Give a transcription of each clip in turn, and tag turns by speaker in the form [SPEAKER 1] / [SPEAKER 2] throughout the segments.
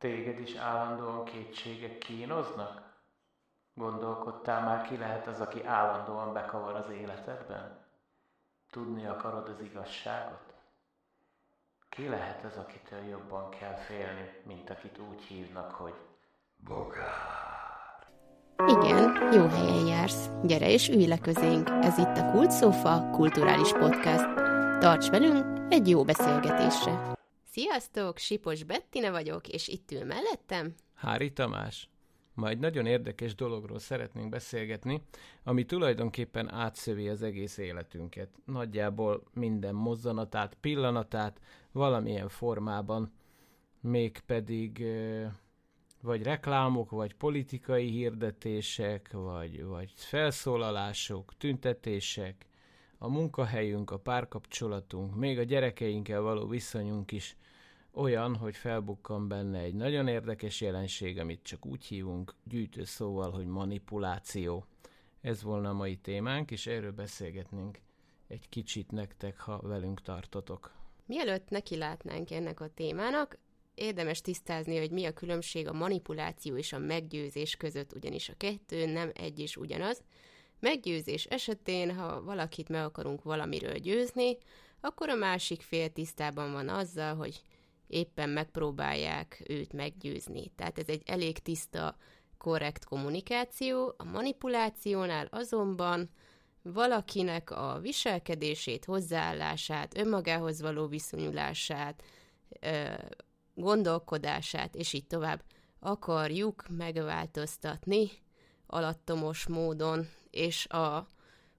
[SPEAKER 1] Téged is állandóan kétségek kínoznak? Gondolkodtál már, ki lehet az, aki állandóan bekavar az életedben? Tudni akarod az igazságot? Ki lehet az, akitől jobban kell félni, mint akit úgy hívnak, hogy Bogár?
[SPEAKER 2] Igen, jó helyen jársz. Gyere és ülj le közénk. Ez itt a Kult Sofa kulturális podcast. Tarts velünk egy jó beszélgetésre. Sziasztok, Sipos Bettine vagyok, és itt ül mellettem.
[SPEAKER 1] Hári Tamás. Ma egy nagyon érdekes dologról szeretnénk beszélgetni, ami tulajdonképpen átszövi az egész életünket. Nagyjából minden mozzanatát, pillanatát valamilyen formában, mégpedig vagy reklámok, vagy politikai hirdetések, vagy, vagy felszólalások, tüntetések, a munkahelyünk, a párkapcsolatunk, még a gyerekeinkkel való viszonyunk is olyan, hogy felbukkan benne egy nagyon érdekes jelenség, amit csak úgy hívunk gyűjtő szóval, hogy manipuláció. Ez volna a mai témánk, és erről beszélgetnénk egy kicsit nektek, ha velünk tartotok.
[SPEAKER 2] Mielőtt neki látnánk ennek a témának, érdemes tisztázni, hogy mi a különbség a manipuláció és a meggyőzés között, ugyanis a kettő nem egy is ugyanaz. Meggyőzés esetén, ha valakit meg akarunk valamiről győzni, akkor a másik fél tisztában van azzal, hogy éppen megpróbálják őt meggyőzni. Tehát ez egy elég tiszta, korrekt kommunikáció. A manipulációnál azonban valakinek a viselkedését, hozzáállását, önmagához való viszonyulását, gondolkodását, és így tovább akarjuk megváltoztatni alattomos módon, és a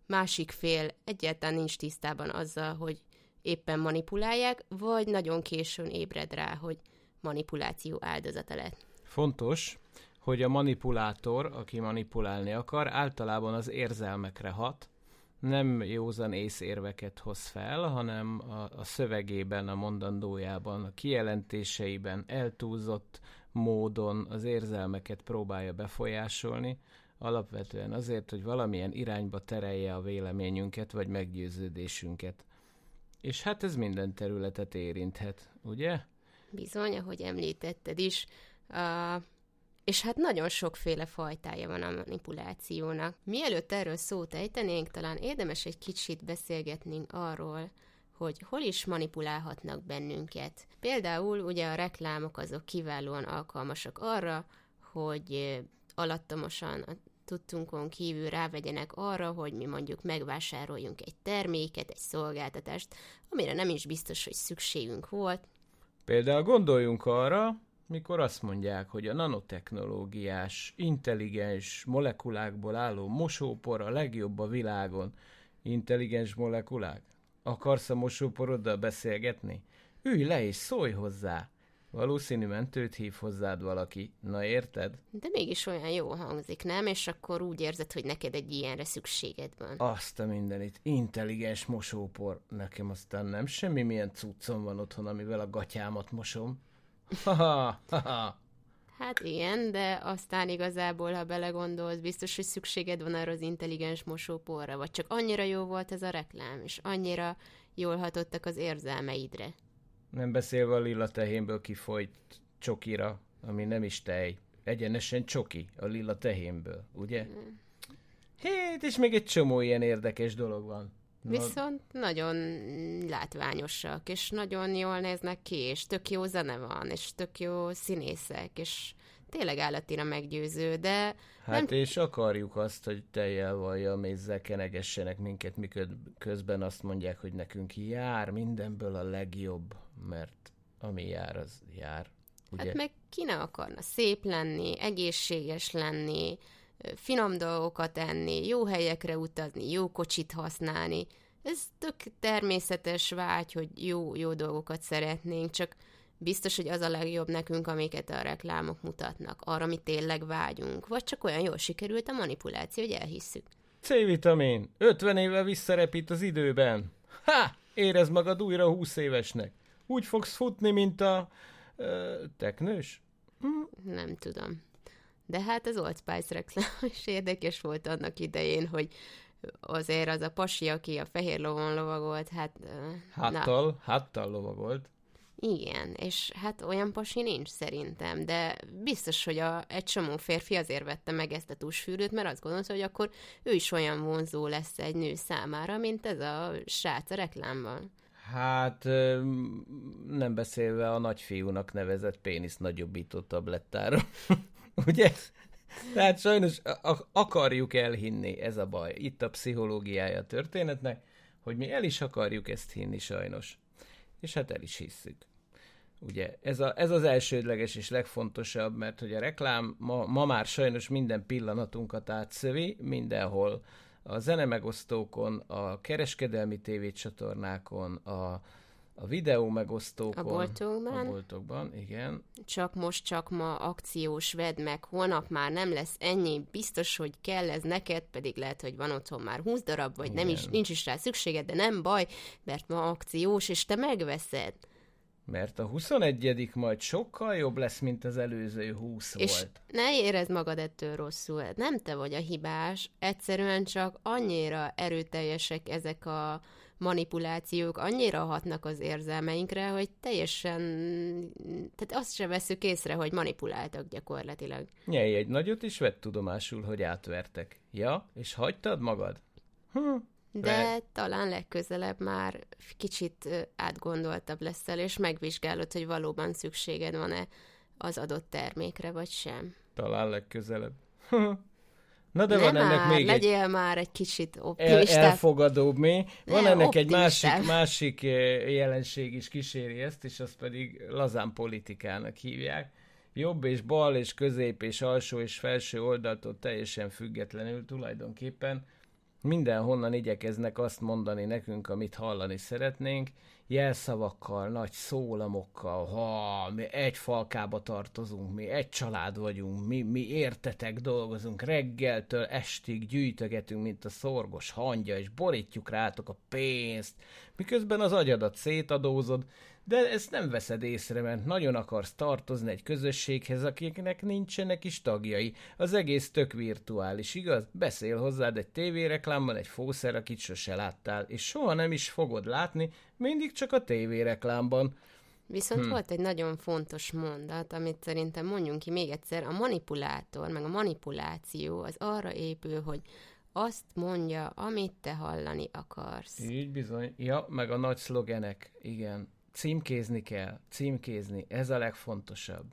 [SPEAKER 2] másik fél egyáltalán nincs tisztában azzal, hogy éppen manipulálják, vagy nagyon későn ébred rá, hogy manipuláció áldozata lett.
[SPEAKER 1] Fontos, hogy a manipulátor, aki manipulálni akar, általában az érzelmekre hat, nem józan észérveket hoz fel, hanem a, a szövegében, a mondandójában, a kijelentéseiben eltúlzott módon az érzelmeket próbálja befolyásolni, alapvetően azért, hogy valamilyen irányba terelje a véleményünket vagy meggyőződésünket. És hát ez minden területet érinthet, ugye?
[SPEAKER 2] Bizony, ahogy említetted is. Uh, és hát nagyon sokféle fajtája van a manipulációnak. Mielőtt erről szót ejtenénk, talán érdemes egy kicsit beszélgetni arról, hogy hol is manipulálhatnak bennünket. Például ugye a reklámok azok kiválóan alkalmasak arra, hogy alattomosan a tudtunkon kívül rávegyenek arra, hogy mi mondjuk megvásároljunk egy terméket, egy szolgáltatást, amire nem is biztos, hogy szükségünk volt.
[SPEAKER 1] Például gondoljunk arra, mikor azt mondják, hogy a nanotechnológiás, intelligens molekulákból álló mosópor a legjobb a világon. Intelligens molekulák? Akarsz a mosóporoddal beszélgetni? Ülj le és szólj hozzá! Valószínű mentőt hív hozzád valaki. Na érted?
[SPEAKER 2] De mégis olyan jó hangzik, nem? És akkor úgy érzed, hogy neked egy ilyenre szükséged van.
[SPEAKER 1] Azt a mindenit. Intelligens mosópor. Nekem aztán nem semmi milyen cuccom van otthon, amivel a gatyámat mosom.
[SPEAKER 2] Hát igen, de aztán igazából, ha belegondolsz, biztos, hogy szükséged van arra az intelligens mosóporra, vagy csak annyira jó volt ez a reklám, és annyira jól hatottak az érzelmeidre.
[SPEAKER 1] Nem beszélve a lila tehénből kifolyt csokira, ami nem is tej. Egyenesen csoki a lila tehénből, ugye? Mm. Hét, és még egy csomó ilyen érdekes dolog van.
[SPEAKER 2] Viszont nagyon látványosak, és nagyon jól néznek ki, és tök jó zene van, és tök jó színészek, és tényleg állatira meggyőző, de...
[SPEAKER 1] Hát nem... és akarjuk azt, hogy teljel vallja, mézzel kenegessenek minket, miközben azt mondják, hogy nekünk jár mindenből a legjobb, mert ami jár, az jár.
[SPEAKER 2] Ugye? Hát meg ki ne akarna szép lenni, egészséges lenni, finom dolgokat enni, jó helyekre utazni, jó kocsit használni. Ez tök természetes vágy, hogy jó, jó dolgokat szeretnénk, csak biztos, hogy az a legjobb nekünk, amiket a reklámok mutatnak, arra, mi tényleg vágyunk, vagy csak olyan jól sikerült a manipuláció, hogy elhisszük.
[SPEAKER 1] C-vitamin, 50 éve visszarepít az időben. Ha! Érez magad újra 20 évesnek. Úgy fogsz futni, mint a... Ö, teknős?
[SPEAKER 2] Hm? Nem tudom. De hát az Old Spice reklám is érdekes volt annak idején, hogy azért az a pasi, aki a fehér lovon lovagolt, hát...
[SPEAKER 1] Háttal, na. háttal lovagolt.
[SPEAKER 2] Igen, és hát olyan pasi nincs szerintem, de biztos, hogy a, egy csomó férfi azért vette meg ezt a tusfűrőt, mert azt gondolta, hogy akkor ő is olyan vonzó lesz egy nő számára, mint ez a srác a reklámban.
[SPEAKER 1] Hát nem beszélve a nagyfiúnak nevezett pénisz nagyobbító tablettára. Ugye? Tehát sajnos akarjuk elhinni, ez a baj. Itt a pszichológiája a történetnek, hogy mi el is akarjuk ezt hinni sajnos. És hát el is hisszük. Ugye ez, a, ez az elsődleges és legfontosabb, mert hogy a reklám ma, ma már sajnos minden pillanatunkat átszövi, mindenhol a zenemegosztókon, a kereskedelmi tévécsatornákon, a, a videó megosztókon.
[SPEAKER 2] A boltokban.
[SPEAKER 1] A boltokban, igen.
[SPEAKER 2] Csak most, csak ma akciós vedd meg, holnap már nem lesz ennyi, biztos, hogy kell ez neked, pedig lehet, hogy van otthon már 20 darab, vagy igen. nem is, nincs is rá szükséged, de nem baj, mert ma akciós, és te megveszed.
[SPEAKER 1] Mert a 21 majd sokkal jobb lesz, mint az előző 20
[SPEAKER 2] és
[SPEAKER 1] volt.
[SPEAKER 2] ne érezd magad ettől rosszul. Nem te vagy a hibás, egyszerűen csak annyira erőteljesek ezek a manipulációk, annyira hatnak az érzelmeinkre, hogy teljesen, tehát azt sem veszük észre, hogy manipuláltak gyakorlatilag.
[SPEAKER 1] Nyelj egy nagyot, és vett tudomásul, hogy átvertek. Ja, és hagytad magad?
[SPEAKER 2] Hm, de Lehet. talán legközelebb már kicsit átgondoltabb leszel, és megvizsgálod, hogy valóban szükséged van-e az adott termékre, vagy sem.
[SPEAKER 1] Talán legközelebb. Na de
[SPEAKER 2] Nem
[SPEAKER 1] van ennek
[SPEAKER 2] már,
[SPEAKER 1] még
[SPEAKER 2] legyél
[SPEAKER 1] egy
[SPEAKER 2] már egy kicsit
[SPEAKER 1] el,
[SPEAKER 2] optimistább.
[SPEAKER 1] elfogadóbb mi. Van
[SPEAKER 2] Nem,
[SPEAKER 1] ennek egy másik, másik jelenség is kíséri ezt, és azt pedig lazán politikának hívják. Jobb és bal és közép és alsó és felső oldaltól teljesen függetlenül tulajdonképpen mindenhonnan igyekeznek azt mondani nekünk, amit hallani szeretnénk, jelszavakkal, nagy szólamokkal, ha mi egy falkába tartozunk, mi egy család vagyunk, mi, mi értetek dolgozunk, reggeltől estig gyűjtögetünk, mint a szorgos hangya, és borítjuk rátok a pénzt, miközben az agyadat szétadózod, de ezt nem veszed észre, mert nagyon akarsz tartozni egy közösséghez, akiknek nincsenek is tagjai. Az egész tök virtuális, igaz? Beszél hozzád egy tévéreklámban egy fószer, akit sose láttál, és soha nem is fogod látni, mindig csak a tévéreklámban.
[SPEAKER 2] Viszont hm. volt egy nagyon fontos mondat, amit szerintem mondjunk ki még egyszer, a manipulátor, meg a manipuláció az arra épül, hogy azt mondja, amit te hallani akarsz.
[SPEAKER 1] Így bizony. Ja, meg a nagy szlogenek, igen. Címkézni kell, címkézni, ez a legfontosabb.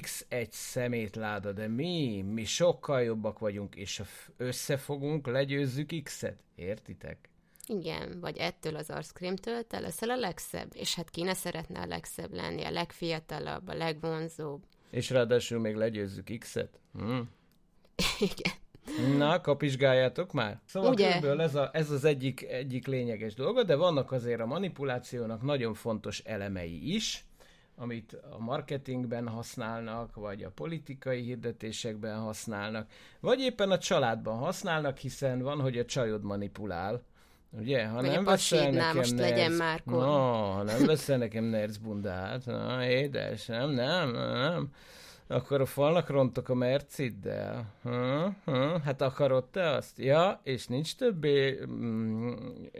[SPEAKER 1] X egy szemétláda, de mi, mi sokkal jobbak vagyunk, és összefogunk, legyőzzük X-et. Értitek?
[SPEAKER 2] Igen, vagy ettől az arckrémtől te leszel a legszebb, és hát ki ne szeretne a legszebb lenni, a legfiatalabb, a legvonzóbb.
[SPEAKER 1] És ráadásul még legyőzzük X-et. Hm?
[SPEAKER 2] Igen.
[SPEAKER 1] Na, kapizsgáljátok már? Szóval
[SPEAKER 2] Ugye?
[SPEAKER 1] körülbelül ez, a, ez az egyik, egyik lényeges dolga, de vannak azért a manipulációnak nagyon fontos elemei is, amit a marketingben használnak, vagy a politikai hirdetésekben használnak, vagy éppen a családban használnak, hiszen van, hogy a csajod manipulál, Ugye, ha
[SPEAKER 2] Vagy a
[SPEAKER 1] nem veszel nekem
[SPEAKER 2] most legyen
[SPEAKER 1] nerc-
[SPEAKER 2] már.
[SPEAKER 1] No, ha nem veszel nekem nercbundát, na, édes, nem, nem, nem, akkor a falnak rontok a merciddel. Hm, hm, hát akarod te azt? Ja, és nincs többé mm,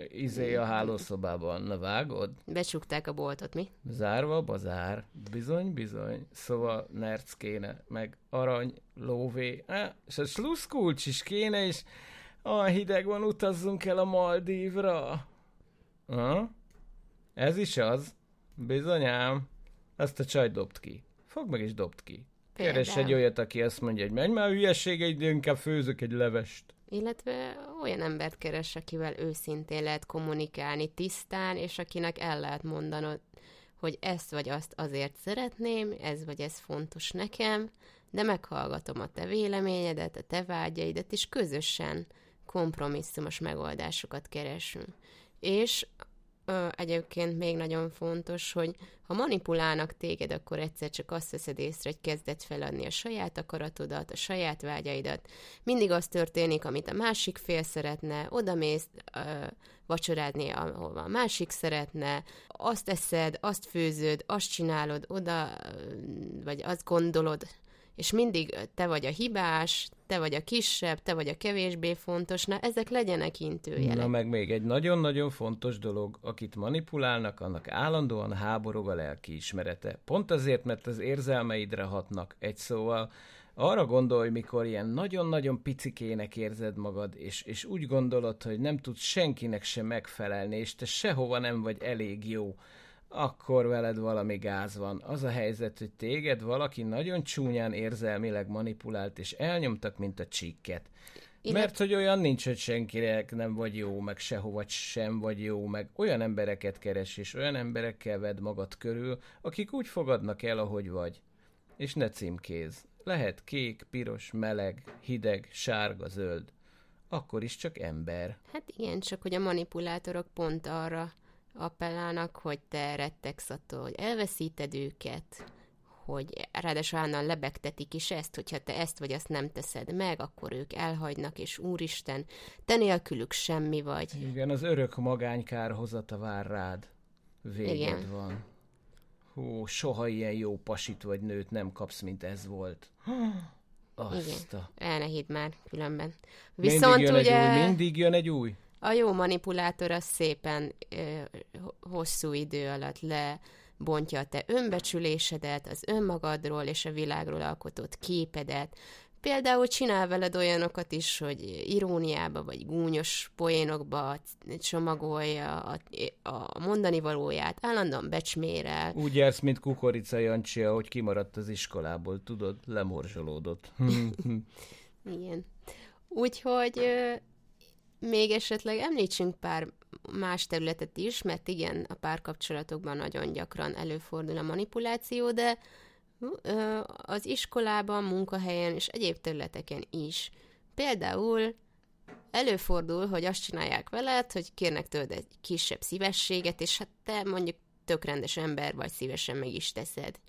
[SPEAKER 1] izé a hálószobában. Na vágod?
[SPEAKER 2] Becsukták a boltot, mi?
[SPEAKER 1] Zárva a bazár. Bizony, bizony. Szóval nerc kéne, meg arany, lóvé, eh, és a sluszkulcs is kéne, és olyan hideg van, utazzunk el a Maldívra. Ha? Ez is az. Bizonyám. Azt a csaj dobt ki. Fog meg is dobt ki. Keres egy olyat, aki azt mondja, hogy menj már hülyeségeid, de inkább főzök egy levest.
[SPEAKER 2] Illetve olyan embert keres, akivel őszintén lehet kommunikálni tisztán, és akinek el lehet mondanod, hogy ezt vagy azt azért szeretném, ez vagy ez fontos nekem, de meghallgatom a te véleményedet, a te vágyaidat, és közösen kompromisszumos megoldásokat keresünk. És ö, egyébként még nagyon fontos, hogy ha manipulálnak téged, akkor egyszer csak azt veszed észre, hogy kezded feladni a saját akaratodat, a saját vágyaidat. Mindig az történik, amit a másik fél szeretne, odamész ö, vacsorázni, ahova a másik szeretne, azt eszed, azt főzöd, azt csinálod, oda, vagy azt gondolod, és mindig te vagy a hibás, te vagy a kisebb, te vagy a kevésbé fontos, na ezek legyenek intőjelek.
[SPEAKER 1] Na meg még egy nagyon-nagyon fontos dolog, akit manipulálnak, annak állandóan háborog a lelki ismerete. Pont azért, mert az érzelmeidre hatnak. Egy szóval arra gondolj, mikor ilyen nagyon-nagyon picikének érzed magad, és, és úgy gondolod, hogy nem tudsz senkinek sem megfelelni, és te sehova nem vagy elég jó, akkor veled valami gáz van. Az a helyzet, hogy téged valaki nagyon csúnyán érzelmileg manipulált, és elnyomtak, mint a csíket. Én Mert hogy olyan nincs, hogy senkinek nem vagy jó, meg sehova sem vagy jó, meg olyan embereket keres, és olyan emberekkel vedd magad körül, akik úgy fogadnak el, ahogy vagy. És ne címkéz. Lehet kék, piros, meleg, hideg, sárga, zöld. Akkor is csak ember.
[SPEAKER 2] Hát igen, csak hogy a manipulátorok pont arra appellálnak, hogy te rettegsz attól, hogy elveszíted őket, hogy ráadásul állandóan lebegtetik is ezt, hogyha te ezt vagy azt nem teszed meg, akkor ők elhagynak, és úristen, te nélkülük semmi vagy.
[SPEAKER 1] Igen, az örök magánykárhozata vár rád. Véged Igen. van. Hú, soha ilyen jó pasit vagy nőt nem kapsz, mint ez volt.
[SPEAKER 2] Azt Igen, el ne hidd már különben.
[SPEAKER 1] Viszont mindig jön ugye... Egy új, mindig jön egy új.
[SPEAKER 2] A jó manipulátor az szépen ö, hosszú idő alatt le bontja a te önbecsülésedet, az önmagadról és a világról alkotott képedet, Például csinál veled olyanokat is, hogy iróniába vagy gúnyos poénokba csomagolja a, a mondani valóját, állandóan becsmérel.
[SPEAKER 1] Úgy jársz, mint Kukorica Jancsi, ahogy kimaradt az iskolából, tudod, lemorzsolódott.
[SPEAKER 2] Igen. Úgyhogy még esetleg említsünk pár más területet is, mert igen, a párkapcsolatokban nagyon gyakran előfordul a manipuláció, de az iskolában, munkahelyen és egyéb területeken is. Például előfordul, hogy azt csinálják veled, hogy kérnek tőled egy kisebb szívességet, és hát te mondjuk tök rendes ember vagy, szívesen meg is teszed.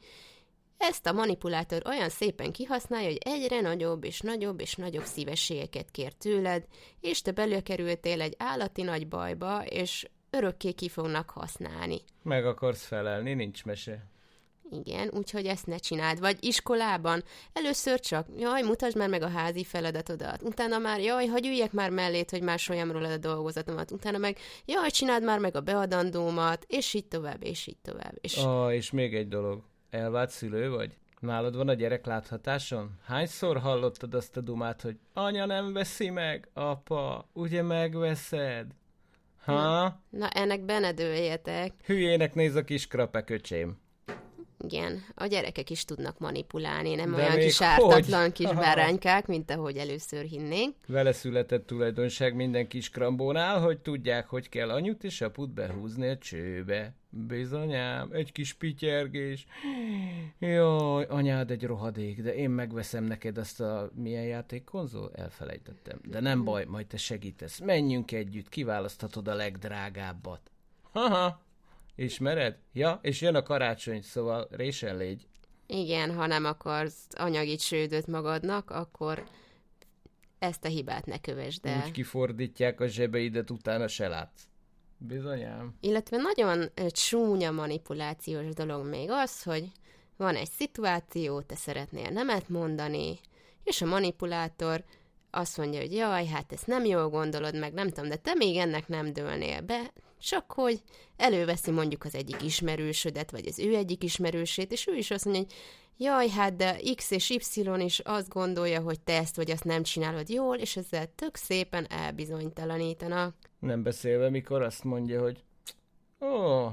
[SPEAKER 2] Ezt a manipulátor olyan szépen kihasználja, hogy egyre nagyobb és nagyobb és nagyobb szívességeket kér tőled, és te belőkerültél egy állati nagy bajba, és örökké ki fognak használni.
[SPEAKER 1] Meg akarsz felelni, nincs mese.
[SPEAKER 2] Igen, úgyhogy ezt ne csináld. Vagy iskolában. Először csak, jaj, mutasd már meg a házi feladatodat. Utána már, jaj, hagyj üljek már mellét, hogy másoljam róla a dolgozatomat. Utána meg, jaj, csináld már meg a beadandómat, és így tovább, és így tovább.
[SPEAKER 1] És... Ah, és még egy dolog. Elvált szülő vagy? Nálad van a gyerek láthatáson? Hányszor hallottad azt a dumát, hogy anya nem veszi meg, apa, ugye megveszed? Ha?
[SPEAKER 2] Na, na ennek benedőljetek.
[SPEAKER 1] Hülyének néz a kis krapek, öcsém.
[SPEAKER 2] Igen, a gyerekek is tudnak manipulálni, nem De olyan kis ártatlan hogy? kis báránykák, mint ahogy először hinnénk.
[SPEAKER 1] Vele született tulajdonság minden kis krambónál, hogy tudják, hogy kell anyut és aput behúzni a csőbe. Bizonyám, egy kis pityergés. Jaj, anyád egy rohadék, de én megveszem neked azt a milyen játékkonzol? Elfelejtettem. De nem baj, majd te segítesz. Menjünk együtt, kiválaszthatod a legdrágábbat. Haha, Ismered? Ja, és jön a karácsony, szóval résen légy.
[SPEAKER 2] Igen, ha nem akarsz anyagi csődöt magadnak, akkor ezt a hibát ne kövesd el.
[SPEAKER 1] Úgy kifordítják a zsebeidet, utána se látsz. Bizonyám.
[SPEAKER 2] Illetve nagyon csúnya manipulációs dolog még az, hogy van egy szituáció, te szeretnél nemet mondani, és a manipulátor azt mondja, hogy jaj, hát ezt nem jól gondolod meg, nem tudom, de te még ennek nem dőlnél be, csak hogy előveszi mondjuk az egyik ismerősödet, vagy az ő egyik ismerősét, és ő is azt mondja, hogy jaj, hát de X és Y is azt gondolja, hogy te ezt vagy azt nem csinálod jól, és ezzel tök szépen elbizonytalanítanak.
[SPEAKER 1] Nem beszélve, mikor azt mondja, hogy ó,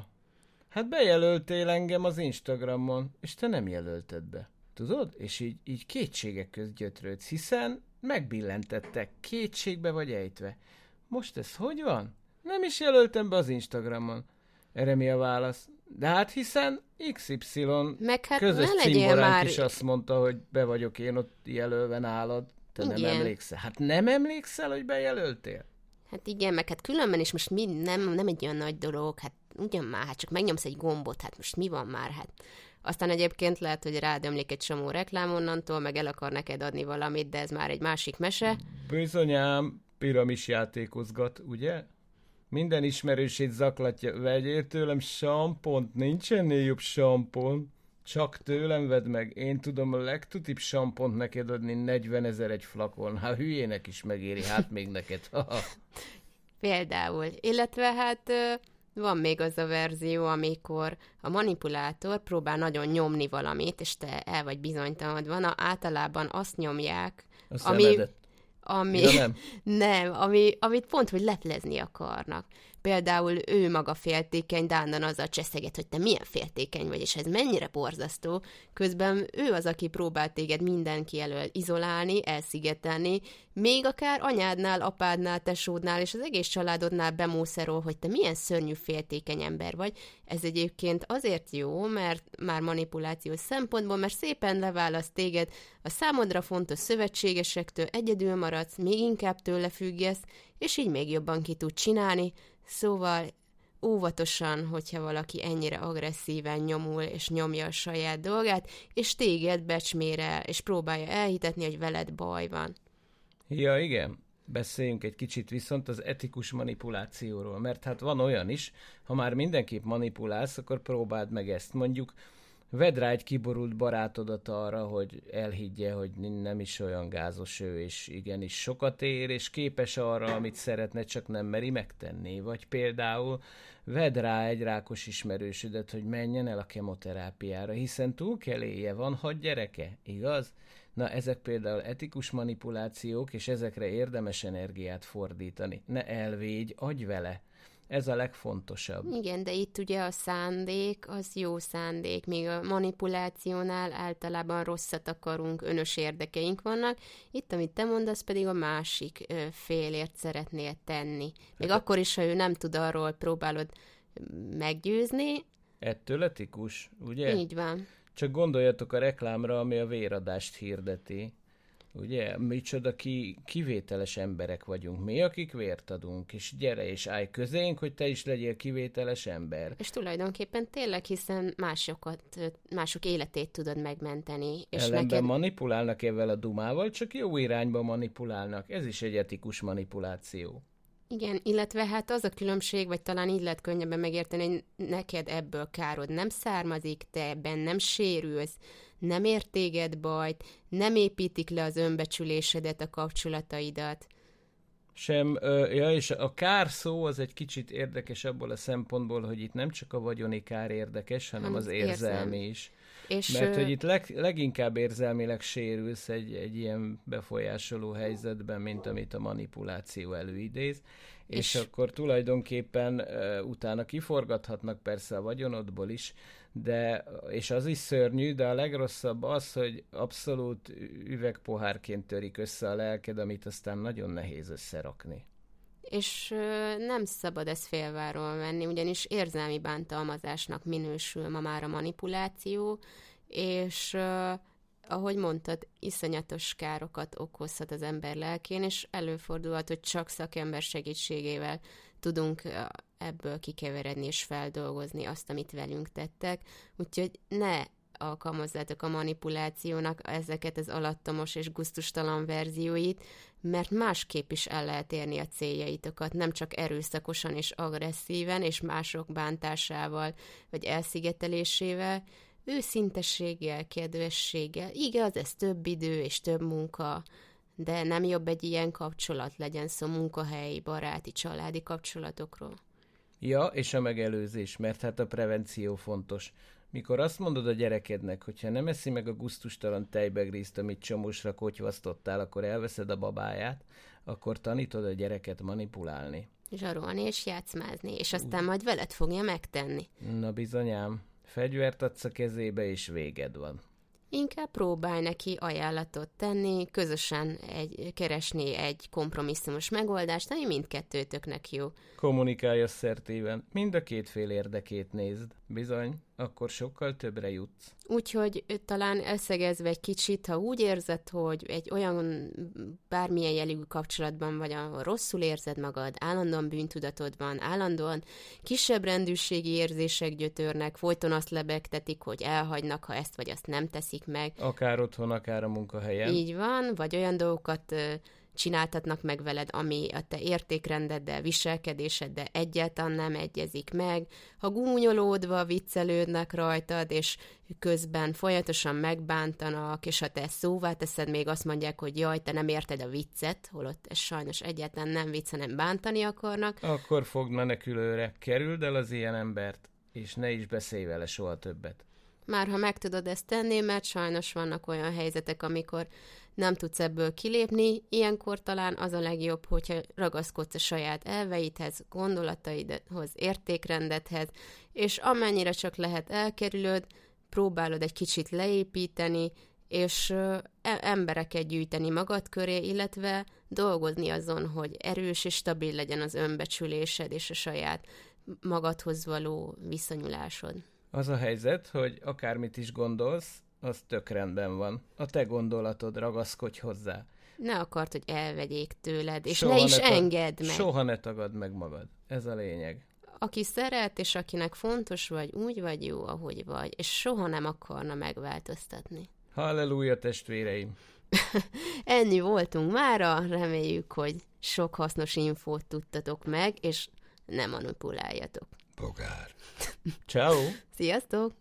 [SPEAKER 1] hát bejelöltél engem az Instagramon, és te nem jelölted be. Tudod? És így, így kétségek közt gyötrődsz, hiszen megbillentettek, kétségbe vagy ejtve. Most ez hogy van? Nem is jelöltem be az Instagramon. Erre mi a válasz? De hát hiszen XY
[SPEAKER 2] Meg hát
[SPEAKER 1] közös cimboránk már... is azt mondta, hogy be vagyok én ott jelölve nálad. Te igen. nem emlékszel. Hát nem emlékszel, hogy bejelöltél?
[SPEAKER 2] Hát igen, meg hát különben is most mi, nem, nem egy olyan nagy dolog, hát ugyan már, hát csak megnyomsz egy gombot, hát most mi van már, hát aztán egyébként lehet, hogy rád ömlik egy csomó reklám onnantól, meg el akar neked adni valamit, de ez már egy másik mese.
[SPEAKER 1] Bizonyám, piramis játékozgat, ugye? Minden ismerősét zaklatja, vegyél tőlem sampont, nincs ennél jobb sampon. Csak tőlem vedd meg, én tudom a legtutibb sampont neked adni 40 ezer egy flakon. Hát hülyének is megéri, hát még neked.
[SPEAKER 2] Például. Illetve hát van még az a verzió, amikor a manipulátor próbál nagyon nyomni valamit, és te el vagy bizonytalanodva, na általában azt nyomják,
[SPEAKER 1] a ami, szemedet.
[SPEAKER 2] Ami, ja, nem. nem, ami, amit pont, hogy leplezni akarnak. Például ő maga féltékeny, Dándan a cseszeget, hogy te milyen féltékeny vagy, és ez mennyire borzasztó. Közben ő az, aki próbál téged mindenki elől izolálni, elszigetelni, még akár anyádnál, apádnál, tesódnál és az egész családodnál bemószerol, hogy te milyen szörnyű féltékeny ember vagy. Ez egyébként azért jó, mert már manipulációs szempontból, mert szépen leválaszt téged a számodra fontos szövetségesektől, egyedül maradsz, még inkább tőle függesz, és így még jobban ki tud csinálni, Szóval óvatosan, hogyha valaki ennyire agresszíven nyomul és nyomja a saját dolgát, és téged becsmére, és próbálja elhitetni, hogy veled baj van.
[SPEAKER 1] Ja, igen. Beszéljünk egy kicsit viszont az etikus manipulációról, mert hát van olyan is, ha már mindenképp manipulálsz, akkor próbáld meg ezt. Mondjuk vedd rá egy kiborult barátodat arra, hogy elhiggye, hogy nem is olyan gázos ő, és igenis sokat ér, és képes arra, amit szeretne, csak nem meri megtenni. Vagy például vedd rá egy rákos ismerősödet, hogy menjen el a kemoterápiára, hiszen túlkeléje van, hat gyereke, igaz? Na, ezek például etikus manipulációk, és ezekre érdemes energiát fordítani. Ne elvégy, adj vele. Ez a legfontosabb.
[SPEAKER 2] Igen, de itt ugye a szándék az jó szándék, míg a manipulációnál általában rosszat akarunk, önös érdekeink vannak. Itt, amit te mondasz, pedig a másik félért szeretnél tenni. Még hát, akkor is, ha ő nem tud arról, próbálod meggyőzni.
[SPEAKER 1] Ettől etikus, ugye?
[SPEAKER 2] Így van.
[SPEAKER 1] Csak gondoljatok a reklámra, ami a véradást hirdeti. Ugye, micsoda ki, kivételes emberek vagyunk mi, akik vért adunk, és gyere és állj közénk, hogy te is legyél kivételes ember.
[SPEAKER 2] És tulajdonképpen tényleg, hiszen másokat, mások életét tudod megmenteni. És
[SPEAKER 1] Ellenben neked... manipulálnak ezzel a dumával, csak jó irányba manipulálnak. Ez is egy etikus manipuláció.
[SPEAKER 2] Igen, illetve hát az a különbség, vagy talán így lehet könnyebben megérteni, hogy neked ebből károd nem származik, te ebben nem sérülsz, nem értéged bajt, nem építik le az önbecsülésedet, a kapcsolataidat.
[SPEAKER 1] Sem, ja, és a kár szó az egy kicsit érdekes abból a szempontból, hogy itt nem csak a vagyoni kár érdekes, hanem az érzelmi érzem. is. És Mert hogy itt leg, leginkább érzelmileg sérülsz egy, egy ilyen befolyásoló helyzetben, mint amit a manipuláció előidéz, és, és akkor tulajdonképpen uh, utána kiforgathatnak persze a vagyonodból is, de, és az is szörnyű, de a legrosszabb az, hogy abszolút üvegpohárként törik össze a lelked, amit aztán nagyon nehéz összerakni.
[SPEAKER 2] És nem szabad ezt félváról venni, ugyanis érzelmi bántalmazásnak minősül ma már a manipuláció, és ahogy mondtad, iszonyatos károkat okozhat az ember lelkén, és előfordulhat, hogy csak szakember segítségével tudunk ebből kikeveredni és feldolgozni azt, amit velünk tettek. Úgyhogy ne alkalmazzátok a manipulációnak ezeket az alattomos és guztustalan verzióit, mert másképp is el lehet érni a céljaitokat, nem csak erőszakosan és agresszíven és mások bántásával vagy elszigetelésével, őszintességgel, kedvességgel. Igaz, ez több idő és több munka, de nem jobb egy ilyen kapcsolat legyen szó munkahelyi, baráti, családi kapcsolatokról.
[SPEAKER 1] Ja, és a megelőzés, mert hát a prevenció fontos. Mikor azt mondod a gyerekednek, hogyha nem eszi meg a guztustalan tejbegrízt, amit csomósra kotyvasztottál, akkor elveszed a babáját, akkor tanítod a gyereket manipulálni.
[SPEAKER 2] Zsarolni és játszmázni, és aztán majd veled fogja megtenni.
[SPEAKER 1] Na bizonyám, fegyvert adsz a kezébe, és véged van.
[SPEAKER 2] Inkább próbálj neki ajánlatot tenni, közösen egy, keresni egy kompromisszumos megoldást, ami mindkettőtöknek jó.
[SPEAKER 1] Kommunikálj asszertíven, mind a két fél érdekét nézd. Bizony, akkor sokkal többre jutsz.
[SPEAKER 2] Úgyhogy talán összegezve egy kicsit, ha úgy érzed, hogy egy olyan bármilyen jellegű kapcsolatban vagy, ahol rosszul érzed magad, állandóan bűntudatod van, állandóan kisebb rendűségi érzések gyötörnek, folyton azt lebegtetik, hogy elhagynak, ha ezt vagy azt nem teszik meg.
[SPEAKER 1] Akár otthon, akár a munkahelyen.
[SPEAKER 2] Így van, vagy olyan dolgokat csináltatnak meg veled, ami a te értékrendeddel, viselkedéseddel egyáltalán nem egyezik meg, ha gúnyolódva viccelődnek rajtad, és közben folyamatosan megbántanak, és ha te ezt szóvá teszed, még azt mondják, hogy jaj, te nem érted a viccet, holott ez sajnos egyáltalán nem vicc, hanem bántani akarnak.
[SPEAKER 1] Akkor fogd menekülőre, kerüld el az ilyen embert, és ne is beszélj vele soha többet.
[SPEAKER 2] Már ha meg tudod ezt tenni, mert sajnos vannak olyan helyzetek, amikor nem tudsz ebből kilépni, ilyenkor talán az a legjobb, hogyha ragaszkodsz a saját elveidhez, gondolataidhoz, értékrendedhez, és amennyire csak lehet elkerülöd, próbálod egy kicsit leépíteni, és e, embereket gyűjteni magad köré, illetve dolgozni azon, hogy erős és stabil legyen az önbecsülésed és a saját magadhoz való viszonyulásod.
[SPEAKER 1] Az a helyzet, hogy akármit is gondolsz, az tök rendben van. A te gondolatod, ragaszkodj hozzá.
[SPEAKER 2] Ne akart, hogy elvegyék tőled, és soha ne is ne ta- engedd meg.
[SPEAKER 1] Soha ne tagad meg magad. Ez a lényeg.
[SPEAKER 2] Aki szeret, és akinek fontos vagy, úgy vagy jó, ahogy vagy, és soha nem akarna megváltoztatni.
[SPEAKER 1] Halleluja, testvéreim!
[SPEAKER 2] Ennyi voltunk mára, reméljük, hogy sok hasznos infót tudtatok meg, és nem manipuláljatok.
[SPEAKER 3] Bogár.
[SPEAKER 1] Ciao.
[SPEAKER 2] Sziasztok!